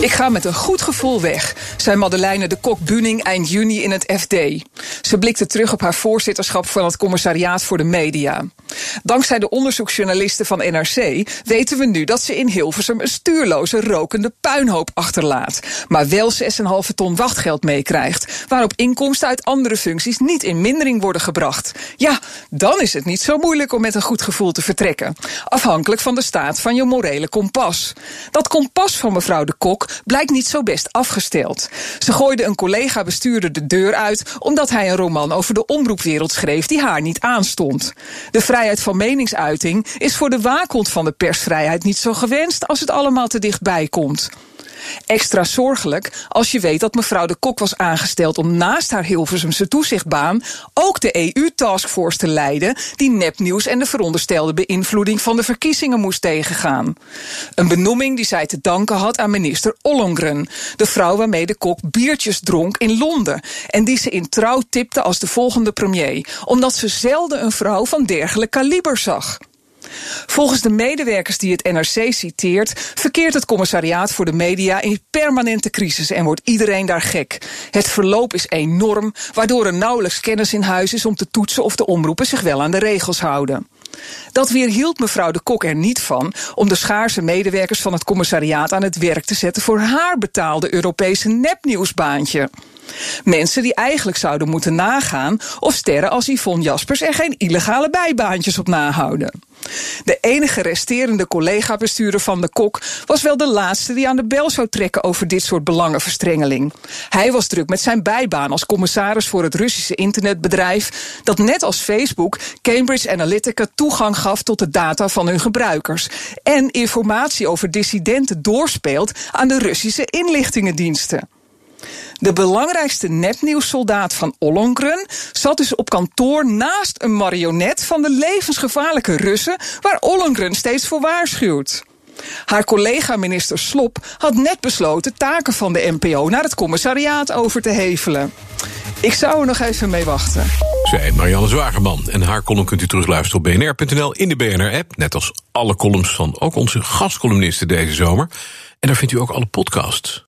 Ik ga met een goed gevoel weg, zei Madeleine de Kok-Buning eind juni in het FD. Ze blikte terug op haar voorzitterschap van het Commissariaat voor de Media. Dankzij de onderzoeksjournalisten van NRC weten we nu dat ze in Hilversum een stuurloze rokende puinhoop achterlaat. Maar wel 6,5 ton wachtgeld meekrijgt, waarop inkomsten uit andere functies niet in mindering worden gebracht. Ja, dan is het niet zo moeilijk om met een goed gevoel te vertrekken. Afhankelijk van de staat van je morele kompas. Dat kompas van mevrouw de Kok blijkt niet zo best afgesteld. Ze gooide een collega-bestuurder de deur uit omdat hij een roman over de omroepwereld schreef die haar niet aanstond. De vrijheid van meningsuiting is voor de waakhond van de persvrijheid niet zo gewenst als het allemaal te dichtbij komt. Extra zorgelijk als je weet dat mevrouw de Kok was aangesteld om naast haar Hilversumse toezichtbaan ook de EU-taskforce te leiden die nepnieuws en de veronderstelde beïnvloeding van de verkiezingen moest tegengaan. Een benoeming die zij te danken had aan minister Ollongren, de vrouw waarmee de Kok biertjes dronk in Londen en die ze in trouw tipte als de volgende premier, omdat ze zelden een vrouw van dergelijk kaliber zag. Volgens de medewerkers die het NRC citeert, verkeert het commissariaat voor de media in permanente crisis en wordt iedereen daar gek. Het verloop is enorm, waardoor er nauwelijks kennis in huis is om te toetsen of de omroepen zich wel aan de regels houden. Dat weerhield mevrouw de Kok er niet van om de schaarse medewerkers van het commissariaat aan het werk te zetten voor haar betaalde Europese nepnieuwsbaantje. Mensen die eigenlijk zouden moeten nagaan of sterren als Yvonne Jaspers er geen illegale bijbaantjes op nahouden. De enige resterende collega-bestuurder van de Kok was wel de laatste die aan de bel zou trekken over dit soort belangenverstrengeling. Hij was druk met zijn bijbaan als commissaris voor het Russische internetbedrijf dat net als Facebook Cambridge Analytica toegang gaf tot de data van hun gebruikers en informatie over dissidenten doorspeelt aan de Russische inlichtingendiensten. De belangrijkste nepnieuwssoldaat van Ollongren zat dus op kantoor naast een marionet van de levensgevaarlijke Russen waar Ollongren steeds voor waarschuwt. Haar collega minister Slop had net besloten taken van de NPO naar het commissariaat over te hevelen. Ik zou er nog even mee wachten. Zij Marianne Zwagerman. En haar column kunt u terugluisteren op bnr.nl in de BNR-app. Net als alle columns van ook onze gastcolumnisten deze zomer. En daar vindt u ook alle podcasts.